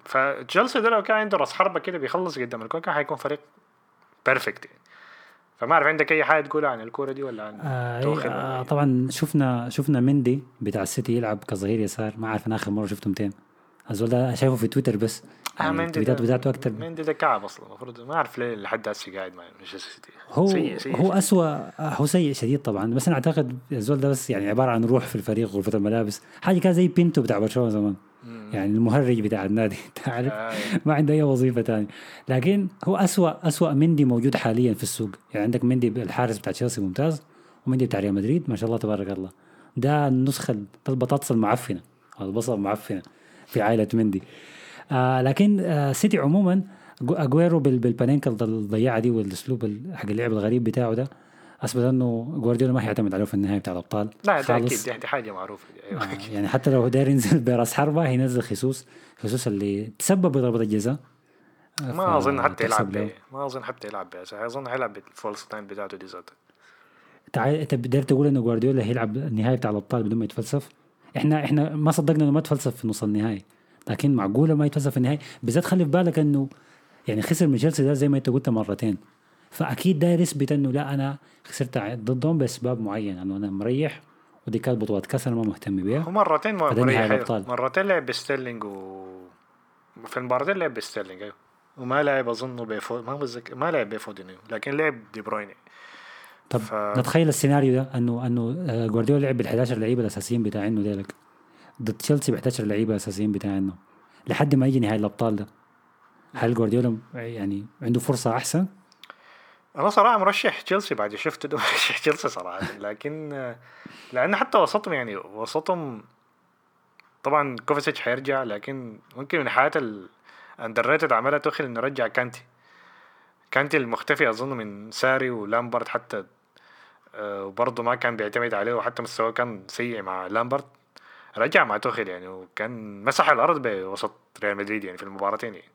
فتشيلسي ده لو كان عنده راس حربة كده بيخلص قدام الكورة كان حيكون فريق perfect يعني. فما أعرف عندك أي حاجة تقولها عن الكورة دي ولا عن آه إيه، آه طبعا شفنا شفنا مندي بتاع السيتي يلعب كظهير يسار ما عارف أنا آخر مرة شفته متين. الزول ده شايفه في تويتر بس. يعني التويتات ده- بتاعته أكتر. مندي ده كعب أصلا المفروض ما أعرف ليه لحد هسه قاعد مع مانشستر سيتي هو سيء سيء هو اسوء هو سيء شديد طبعا بس أنا أعتقد الزول ده بس يعني عبارة عن روح في الفريق غرفه الملابس. حاجة كده زي بينتو بتاع برشلونة زمان. يعني المهرج بتاع النادي أنت عارف؟ آه. ما عنده أي وظيفة تانية. لكن هو اسوء اسوء مندي موجود حاليا في السوق. يعني عندك مندي الحارس بتاع تشيلسي ممتاز ومندي بتاع ريال مدريد ما شاء الله تبارك الله. ده النسخه ده البطاطس المعفنه البصل المعفنه في عائلة مندي. آه لكن آه سيتي عموما جو- أجويرو بال- بالبانينكا الضيعه دي والأسلوب ال- حق اللعب الغريب بتاعه ده أثبت إنه جوارديولا ما حيعتمد عليه في النهاية بتاع الأبطال. لا ده أكيد خالص. دي, حاجة معروفة. آه، يعني حتى لو داير ينزل براس حربة هينزل خصوص خصوص اللي تسبب بضربة الجزاء آه، ما أظن حتى يلعب ما أظن حتى يلعب بيه أظن هيلعب بال false nine بتاعته دي ذاته. تعال أنت داير تقول إنه جوارديولا هيلعب النهائي بتاع الأبطال بدون ما يتفلسف؟ إحنا إحنا ما صدقنا إنه ما تفلسف في نص النهائي. لكن معقولة ما يتفلسف في النهائي؟ بالذات خلي في بالك إنه يعني خسر من تشيلسي ده زي ما أنت قلت مرتين. فأكيد داير يثبت إنه لا أنا خسرت ضدهم باسباب معينه إنه أنا مريح ودي كانت بطولات كاس أنا ما مهتم بيها. هو مرتين ما فده نهائي مريح أيوه. مرتين لعب بستيرلينج و في المباراتين لعب بستيرلينج أيوه. وما لعب أظن بفو ما بتذكر ما لعب بفودين لكن لعب دي برويني. طب ف- نتخيل السيناريو ده إنه إنه آه، جوارديولا لعب بال 11 لعيبة الأساسيين بتاعينه ديلك ضد تشيلسي ب 11 لعيبه اساسيين بتاعينه لحد ما يجي نهائي الأبطال ده. هل جوارديولا يعني عنده فرصة أحسن؟ أنا صراحة مرشح تشيلسي بعد شفت ده مرشح تشيلسي صراحة. لكن لأن حتى وسطهم يعني وسطهم طبعا كوفاسيتش حيرجع لكن ممكن من الحاجات ال underrated عملها توخيل إنه رجع كانتي. كانتي المختفي أظن من ساري ولامبارد حتى آه، وبرضه ما كان بيعتمد عليه وحتى مستواه كان سيء مع لامبارد رجع مع توخيل يعني وكان مسح الأرض بوسط ريال مدريد يعني في المباراتين يعني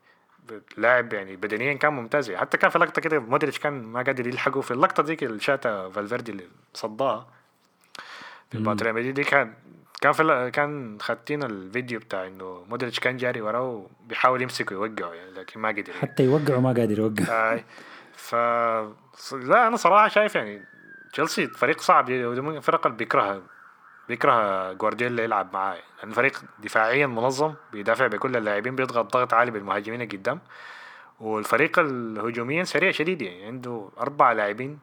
لاعب يعني بدنيا كان ممتاز يعني حتى كان في لقطة كده مودريتش كان ما قادر يلحقه في اللقطة ديك اللي شاتها فالفيردي اللي صداها في مباراة ريال مدريد دي كان كان في كان خاتين الفيديو بتاع إنه مودريتش كان جاري وراه وبيحاول يمسكه ويوقعه يعني لكن ما قدر يعني. حتى يوقع وما قادر يوقع آي. ف لا أنا صراحة شايف يعني تشيلسي فريق صعب من الفرق اللي بيكرهها بيكره جوارديولا يلعب معاه لأن فريق دفاعيا منظم بيدافع بكل اللاعبين بيضغط ضغط عالي بالمهاجمين اللي قدام والفريق الهجوميا سريع شديد يعني عنده أربع لاعبين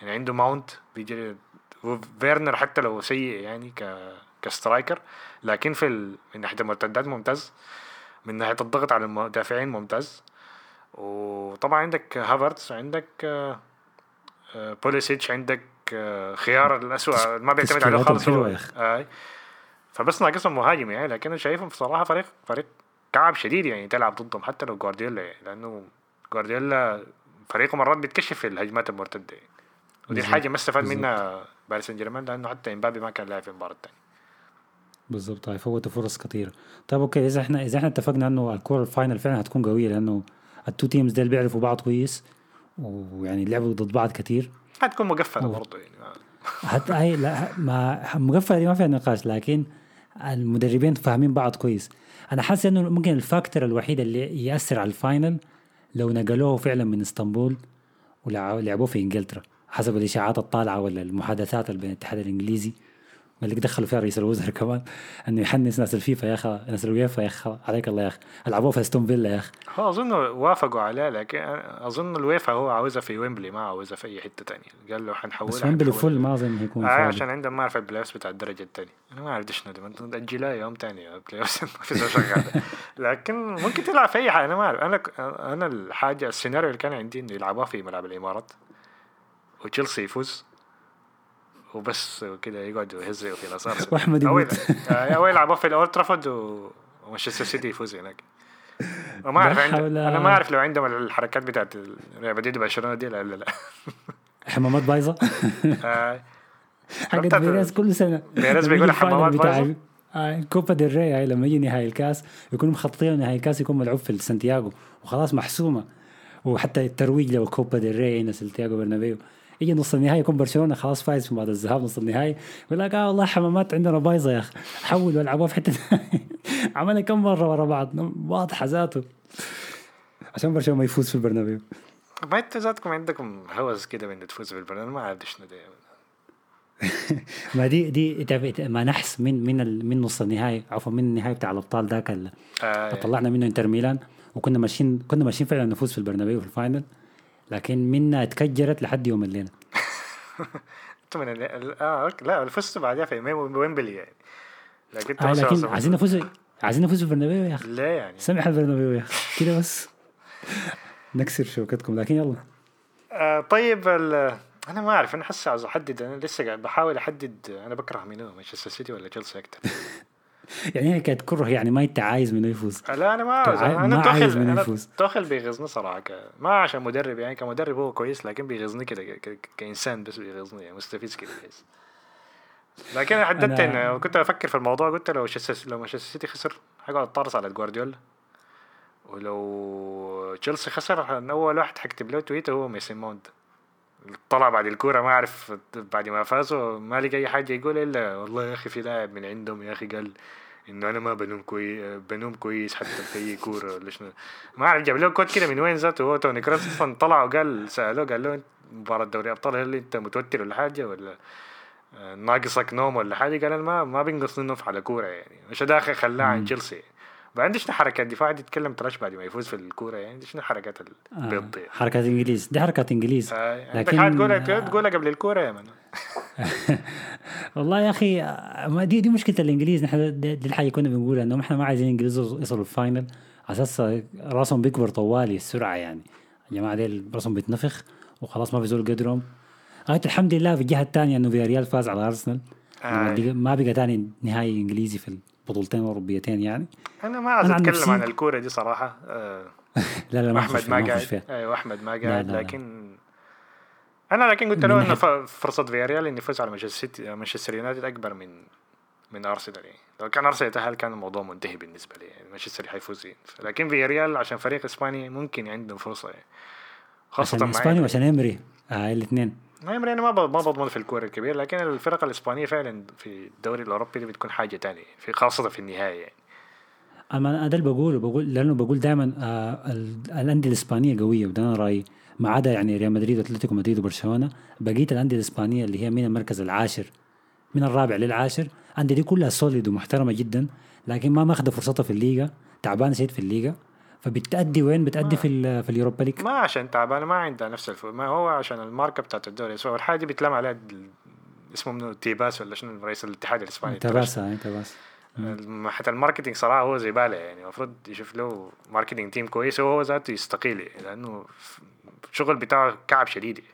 يعني عنده ماونت بيجري وفيرنر حتى لو سيء يعني ك ك striker لكن في ال... من ناحية المرتدات ممتاز. من ناحية الضغط على المدافعين ممتاز. وطبعا عندك هافرتس عندك آه، آه، بوليسيتش عندك آه، خيار الأسوأ ما بيعتمد عليه خالص هو. آي. فبس ناقصهم مهاجم يعني لكن أنا شايفهم بصراحة فريق فريق كعب شديد يعني تلعب ضدهم حتى لو جوارديولا يعني لأنه جوارديولا فريقه مرات بيتكشف في الهجمات المرتدة يعني ودي بالظبط، الحاجة ما استفاد بالظبط. منها باريس سان جيرمان لأنه حتى إمبابي ما كان لاعب في المباراة الثانية بالضبط هاي فوتوا فرص كثيره طيب okay إذا إحنا إذا إحنا اتفقنا إنه الكوره ال final فعلا هتكون قوية لأنه ال two teams ديل بيعرفوا بعض كويس ويعني لعبوا ضد بعض كثير حتكون مقفلة برضه يعني حتى هاي لا ما مقفلة دي ما فيها نقاش لكن المدربين فاهمين بعض كويس. أنا حاسس إنه ممكن ال factor الوحيد اللي يأثر على ال final لو نقلوه فعلا من إسطنبول ولعبوه في إنجلترا حسب الإشاعات الطالعة ولا المحادثات اللي بين الاتحاد الإنجليزي. اللي دخلوا فيها رئيس الوزراء كمان إنه يحنس ناس الفيفا يا أخي ناس الويفا يا أخي عليك الله يا أخي. العبوه في أستون فيلا يا أخي. هو أظن وافقوا عليه لكن أظن الويفا هو عاوزها في ويمبلي ما عاوزها في أي حتة تانية. قال له حنحولها بس ويمبلي. فل ما أظن هيكون آه. عشان عندهم ما أعرف ال play بتاع الدرجة الثانية أنا ما أعرف إيش ندم. تأجلها يوم ثاني ال play ما في شغال. لكن ممكن تلعب في أي حاجة أنا ما أعرف. أنا أنا الحاجة السيناريو اللي كان عندي إنه يلعبوها في ملعب الإمارات وتشيلسي يفوز. وبس كده يقعدوا يهزئوا في الاسار وأحمد أو يموت. آه، أو يلعبوها في الاولد ترافورد ومانشستر سيتي يفوز هناك. وما أعرف عند... أنا ما أعرف لو عندهم الحركات بتاعت ريال مدريد وبرشلونة دي لا لا لا. حمامات بايظة. آه، حقت بيريز كل سنة. بيريز بيقول حمامات بايظة؟ آه، كوبا ديل ري هاي لما يجي نهائي الكاس يكونوا مخططين نهائي الكاس يكون ملعوب في سانتياغو. وخلاص محسومة. وحتى الترويج له كوبا ديل ري هنا سانتياغو برنابيو. يجي نص النهائي يكون برشلونة خلاص فايز في بعد الذهاب نص النهائي. يقول لك آه والله حمامات عندنا بايظة يا أخي. حولوا العبوها في حتة. عملها كم مرة ورا بعض؟ واضحة ذاته. عشان برشلونة ما يفوز في البرنابيو. ما انت ذاتكم عندكم هوس كده من تفوز بالبرنابيو ما عارف شنو ده ما دي دي تعرف- ما نحس من من من نص النهائي عفوا من النهائي بتاع الأبطال ذاك ال- آه. طلعنا منه إنتر ميلان وكنا ماشيين كنا ماشيين فعلا نفوز في البرنابيو في ال final. لكن منا اتكجرت لحد يوم الليلة. أنتوا من ال... ال- آه. لا فزتوا بعدها في ويم- ويمبلي يعني. لكن آه لكن عايزين نفوز عايزين نفوز في البرنابيو يا أخي. ليه يعني. سمح البرنابيو يا أخي. كده بس. نكسر شوكتكم لكن يلا. آه طيب ال... أنا ما أعرف أنا حاسس عاوز أحدد أنا لسه قاعد بحاول أحدد أنا بكره منو مانشستر سيتي ولا تشيلسي أكثر يعني هي كانت كره يعني ما انت عايز منه يفوز. لا أنا ما عاوز عاي- أنا ما عايز منه يفوز. توخل بيغيظني صراحة ك... ما عشان مدرب يعني كمدرب هو كويس لكن بيغيظني كده ك... ك... كإنسان بس بيغيظني يعني مستفز كده بيغيظ لكن أنا حددت أنا- انه كنت أفكر في الموضوع قلت لو مانشستر لو مانشستر سيتي خسر حقعد اتطرس على جوارديولا. ولو تشيلسي خسر أول واحد حكتب له tweet هو ميسن ماونت. طلع بعد الكورة ما أعرف بعد ما فازوا ما لقى أي حاجة يقول إلا والله يا أخي في لاعب من عندهم يا أخي قال إنه أنا ما بنوم كويس بنوم كويس حتى في أي كورة ولا شنو. ما أعرف جاب له quote كده من وين ذاته هو توني كروس أصلا طلع وقال سألوه قال له مباراة دوري أبطال هل أنت متوتر ولا حاجة ولا آه، ناقصك نوم ولا حاجة؟ قال أنا ما ما بينقصني نوم على كورة يعني. مش داخل خلاه عن تشيلسي. بعدين شنو حركات دفاع يتكلم trash بعد ما يفوز في الكورة يعني شنو حركات البيض دي حركات إنجليز. دي حركات إنجليز. آه، عندك لكن- تقولها تقولها قبل الكورة يا من والله يا أخي آه، ما دي دي مشكلة الإنجليز. نحن دي, الحاجة كنا بنقولها إنه إحنا ما عايزين الانجليز يوصلوا ال final على أساس راسهم بيكبر طوالي السرعة يعني. يا جماعة دي راسهم بيتنفخ وخلاص ما في زول قدرهم. غاية الحمد لله في الجهة الثانية إنه فياريال فاز على أرسنال. آه. ما ما بقى ثاني نهائي إنجليزي في البطولتين الاوروبيتين يعني. أنا ما عايز عن أتكلم نفسي- عن الكورة دي صراحة. آه، لا لا ما أحمد ما قاعد أيوه أحمد ما قاعد. لكن أنا لكن قلت له إنه فرصة فياريال إنه يفوز على مانشستر سيتي مانشستر يونايتد أكبر من من أرسنال يعني. لو كان أرسنال يتأهل كان الموضوع منتهي بالنسبة لي يعني. مانشستر حيفوز يعني. لكن فياريال عشان فريق إسباني ممكن عندهم فرصة يعني. خاصة عشان إسباني وعشان إمري آه الاثنين إمري أنا ما ما بضمن في الكوره الكبير لكن الفرق الإسبانية فعلا في الدوري الأوروبي دي بتكون حاجة تانية في خاصة في النهايه يعني. أنا ده اللي بقوله بقول لأنه بقول دائما آه ال- الأندية الإسبانية قوية وده أنا رأيي ما عدا يعني ريال مدريد وأتلتيكو مدريد وبرشلونة. بقية الأندية الإسبانية اللي هي من المركز العاشر من الرابع للعاشر الأندية دي كلها solid ومحترمة جدا لكن ما ماخذه فرصتها في الليغا تعبانة شديد في الليغا. فبتأدي وين؟ بتأدي في ال- في اليوروبا ليج؟ ما عشان تعبانه ما عندها نفس الف... ما هو عشان الماركه بتاعت الدوري الإسباني. والحاجة دي بيتلام عليها اسمه منو؟ تيباس ولا شنو؟ رئيس الاتحاد الإسباني. تباسا تباسا الم- حتى ال marketing صراحة هو زباله يعني المفروض يشوف له marketing team كويس وهو ذاته يستقيل لأنه الشغل بتاعه كعب شديد.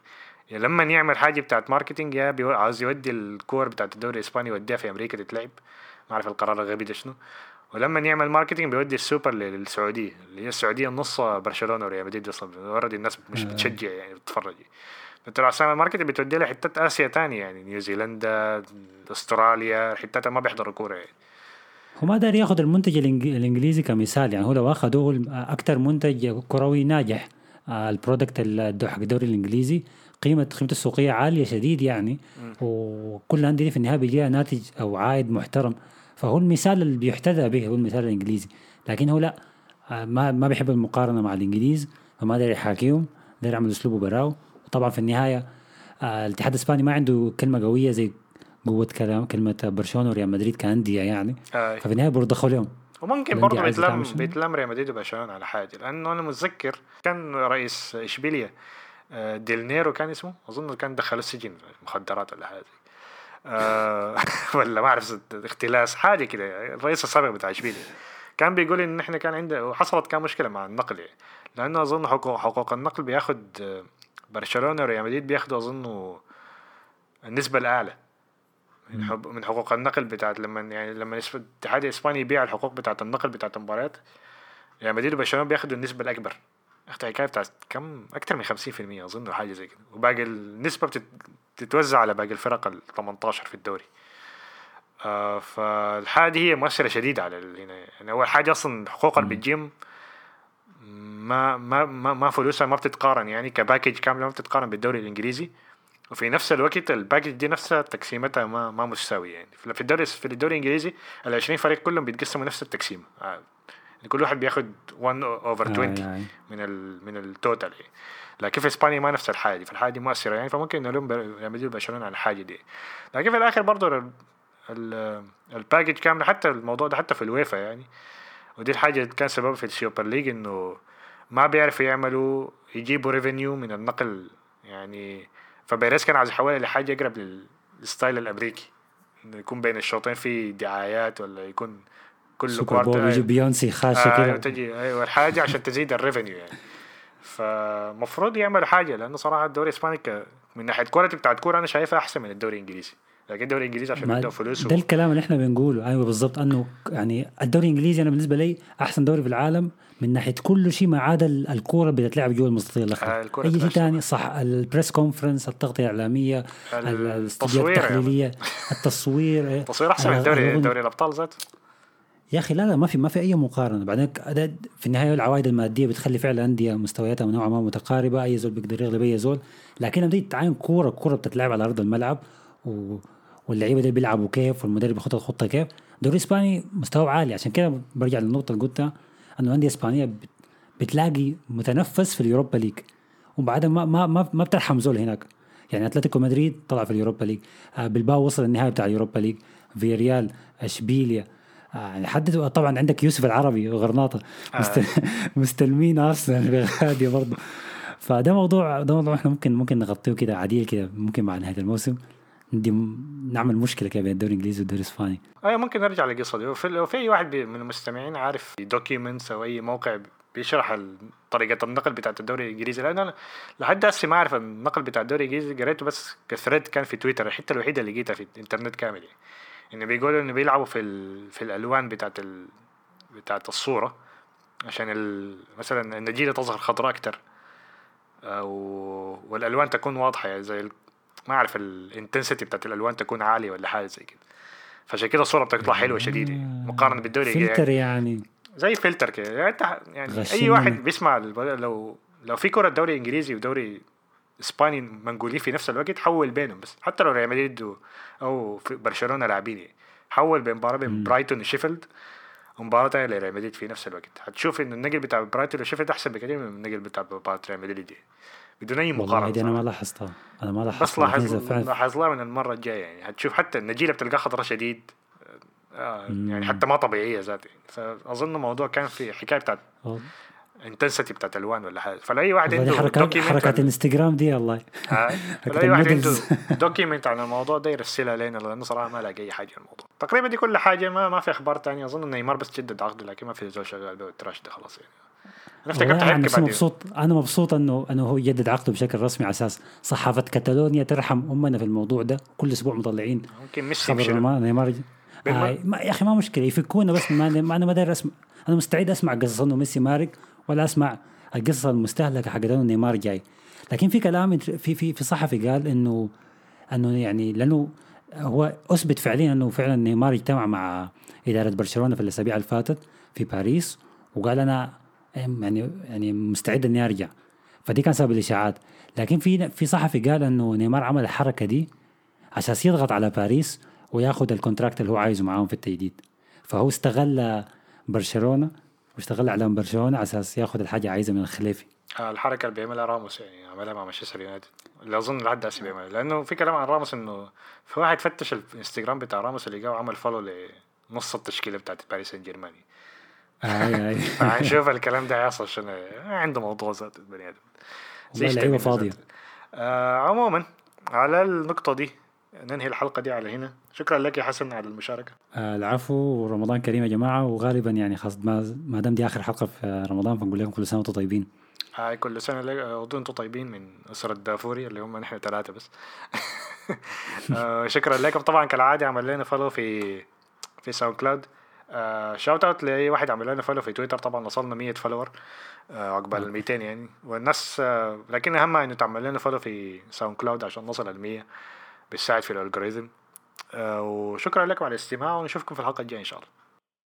يعني لما يعمل حاجة بتاعت marketing يا عاوز يودي الكور بتاعت الدوري الإسباني يوديها في أمريكا تتلعب. ما أعرف القرار الغبي ده شنو. ولما يعمل marketing بيودي السوبر للسعودية اللي هي السعودية نص برشلونة وريال مدريد أصلا. already الناس مش بتشجع يعني بتتفرج. انت لو عشان ال marketing بتودي لها حتات آسيا تانية يعني نيوزيلندا أستراليا حتات ما بيحضروا كورة يعني. هو ما داري ياخذ المنتج الإنجليزي كمثال يعني. هو لو اخذه هو أكثر منتج كروي ناجح آه، ال product ال- حق الدوري الإنجليزي قيمه قيمته السوقية عالية شديد يعني. وكل الأندية دي في النهاية بيجيها ناتج أو عائد محترم. فهو المثال اللي بيحتذى به هو المثال الإنجليزي. لكن هو لا ما ما بيحب المقارنة مع الإنجليز فما داري يحاكيهم داري يعمل اسلوبه براو وطبعا في النهاية آه، الاتحاد الإسباني ما عنده كلمة قوية زي قوة كلام كلمة برشلونة وريال مدريد كأندية يعني. آه. ففي النهاية برضه دخلوا لهم وممكن برضه بيتلام؟ بيتلام ريال مدريد وبرشلونة على حاجة. لأنه أنا متذكر كان رئيس اشبيليا آه، ديل نيدو كان اسمه أظن كان دخل السجن مخدرات ولا حاجة. ولا ما أعرف اختلاس حاجة كده. الرئيس السابق بتاع إشبيليا كان بيقول إن إحنا كان عندنا وحصلت كان مشكلة مع النقل يعني لأنه أظن حقوق, حقوق النقل بياخد آه، برشلونة وريال مدريد بياخدوا أظن النسبة الأعلى من حقوق النقل بتاعت لما يعني لما الاتحاد الإسباني يبيع الحقوق بتاعت النقل بتاعت المباريات ريال مدريد وبرشلونة بياخدوا النسبة الأكبر. أختي حكايه بتاعت كم؟ أكثر من 50% أظن حاجة زي كده. وباقي النسبة بتت- بتتوزع على باقي الفرق ال 18 في الدوري. آه فالحاجه دي هي مؤثره شديدة على هنا. يعني أول حاجة أصلا حقوق اللي بتجيم ما ما ما, ما فلوسها ما بتتقارن يعني ك package كاملة ما بتتقارن بالدوري الإنجليزي. وفي نفس الوقت ال package دي نفسها تقسيمتها ما ما متساويه يعني. في الدوري في الدوري الإنجليزي ال 20 فريق كلهم بيتقسموا نفس التقسيم. آه. كل واحد بياخد 1 over 20 آي آي. من ال من ال total يعني. لكن في إسبانيا ما نفس الحاجة دي فالحاجة دي مؤثرة يعني فممكن نلوم ريال مدريد وبرشلونه على الحاجة دي. لكن في الآخر برضه ال- ال- ال package كامله حتى الموضوع ده حتى في الويفا يعني. ودي الحاجة اللي كان سبب في ال Super League إنه ما بيعرفوا يعملوا يجيبوا revenue من النقل يعني. فبيريز كان عايز يحولها لحاجة أقرب لل- لل style الأمريكي. إنه يكون بين الشوطين في دعايات ولا يكون كل Super Bowl يجي بيونسي خاشة أيوه كده. تجي أيوه الحاجة عشان تزيد ال revenue يعني. فمفروض يعملوا حاجة لأنه صراحة الدوري الإسباني من ناحية quality بتاعت كورة أنا شايفها أحسن من الدوري الإنجليزي. لكن الدوري الإنجليزي عشان بيدوا فلوس ده و... الكلام اللي إحنا بنقوله. أيوه بالضبط. أنه يعني الدوري الإنجليزي أنا بالنسبة لي أحسن دوري في العالم من ناحية كل شيء ما عدا ال- الكورة اللي بتتلعب جوا المستطيل آه، الاخضر الكرة أي شيء ثاني صح ال press conference التغطية الإعلامية التصوير. التحليلية التصوير تصوير أحسن من أنا- الدوري دوري الأبطال ذات يا أخي لا لا ما في ما في أي مقارنة. بعدين في النهاية العوائد المادية بتخلي فعلا أندية مستوياتها نوعا ما متقاربة أي زول بيقدر يغلب أي زول. لكن لما تيجي تعاين كورة كورة بتتلعب على أرض الملعب و... واللعيبة دي بيلعبوا كيف والمدرب بيخط الخطة كيف. الدوري الاسباني مستوى عالي. عشان كده برجع للنقطة اللي قلتها إنه الانديه الاسبانيه بت... بتلاقي متنفس في ال Europa League. وبعدها ما ما ما, ما بترحم زول هناك. يعني أتلتيكو مدريد طلع في ال Europa League. آه بلباو وصل النهائي بتاع ال Europa League. فيريال إشبيليا يعني حدد طبعا عندك يوسف العربي وغرناطه مست... مستلمين أرسنال غادي برضه. فده موضوع ده موضوع إحنا ممكن ممكن نغطيه كده عديل كده ممكن مع نهاية الموسم. دي نعمل مشكلة كده بين الدوري الإنجليزي والدوري الإسباني. أيوه ممكن نرجع للقصة دي. وفي لو في أي واحد من المستمعين عارف documents أو أي موقع بيشرح طريقة النقل بتاعت الدوري الإنجليزي. لأن أنا لحد هسه ما أعرف النقل بتاع الدوري الإنجليزي. قريته بس ك thread كان في تويتر الحتة الوحيدة اللي لقيتها في الإنترنت كامل يعني. انه بيقولوا انه بيلعبوا في ال... في الألوان بتاعت ال... بتاعت الصورة عشان ال... مثلا النجيلة تظهر خضراء أكتر أو والألوان تكون واضحة يعني زي ال... ما أعرف ال intensity بتاعت الألوان تكون عالية ولا حاجة زي كده. فعشان كده الصورة بتطلع حلوة شديدة مقارنة بالدوري فلتر يعني. زي فلتر كده يعني انت يعني أي واحد منك. بيسمع لو لو في كرة دوري إنجليزي ودوري إسباني منقولين في نفس الوقت حول بينهم بس. حتى لو ريال مدريد أو في برشلونة لاعبين يعني حول بين مباراة بين برايتون وشيفيلد ومباراة تانية لريال مدريد في نفس الوقت. هتشوف ان النقل بتاع برايتون وشيفيلد أحسن بكثير من النقل بتاع مباراة ريال مدريد بدون أي مقارنة أنا ما. لاحظتها. أنا ما لاحظتها. بس لاحظ إذا فعلا- لاحظ لها من المرة الجاية يعني. هتشوف حتى النجيلة بتلقاها خضراء شديد. آه يعني حتى ما طبيعية ذاتها فأظن الموضوع كان في حكاية بتاعت intensity بتاعت الوان ولا حاجة. فلاي واحد والله دي عنده حركات حركات الإنستغرام دي آه، حركة فلاي واحد عنده. document عن الموضوع ده يرسلها لنا لأنه صراحة ما لاقي أي حاجة الموضوع. تقريبا دي كل حاجة ما ما في أخبار تانية. أظن نيمار بس جدد عقده لكن ما في زول شغال به ال trash ده خلاص يعني. أنا افتكرت أنا مبسوط أنا مبسوط انه إنه هو يجدد عقده بشكل رسمي على أساس صحافة كتالونيا ترحم أمنا في الموضوع ده. كل أسبوع مطلعين ممكن ميسي خبر نيمار آه ما يا أخي ما مشكلة. يفكونا بس ما ما أنا ما داير اسمع أنا مستعد أسمع قصص إنه ميسي مارق ولا أسمع القصص المستهلكة حق أنه نيمار جاي. لكن في كلام في في في صحفي قال إنه إنه يعني لأنه هو أثبت فعليا إنه فعلا نيمار اجتمع مع إدارة برشلونة في الأسابيع اللي فاتت في باريس وقال أنا يعني يعني مستعد إني أرجع. فدي كان سبب الإشاعات. لكن في في صحفي قال إنه نيمار عمل الحركة دي أساس يضغط على باريس وياخذ ال contract اللي هو عايزه معاهم في التجديد. فهو استغل برشلونة واستغل اعلام برشلونة على أساس ياخذ الحاجة عايزها من الخليفي آه، الحركة اللي بيعملها راموس يعني عملها مع مانشستر يونايتد. اللي أظن لحد هسه بيعملها. لأنه في كلام عن راموس إنه في واحد فتش الانستغرام بتاع راموس اللي جا وعمل follow لنص التشكيلة بتاعت باريس سان جيرمان اي هنشوف الكلام ده هيحصل شنو. عنده موضوع ذات البني آدم. اللعيبة فاضية. آه عموما على النقطة دي ننهي الحلقة دي على هنا. شكرا لك يا حسن على المشاركة. آه العفو ورمضان كريم يا جماعة. وغالبا يعني خاص ما ما دام دي آخر حلقة في رمضان فنقول لكم كل سنة وأنتم طيبين. هاي كل سنة لك وأنتم طيبين من أسرة دافوري اللي هم نحن ثلاثة بس. آه شكرا لكم. طبعا كالعادة عمل لنا follow في في ساوند كلاود آه shout out لأي واحد عمل لنا follow في تويتر طبعا وصلنا 100 follower آه عقبال ال 200 يعني. والناس آه لكن أهم إنه تعمل لنا follow في ساوند كلاود عشان نوصل ال 100 بتساعد في الالجوريزم آه وشكرا لكم على الاستماع ونشوفكم في الحلقة الجاية إن شاء الله.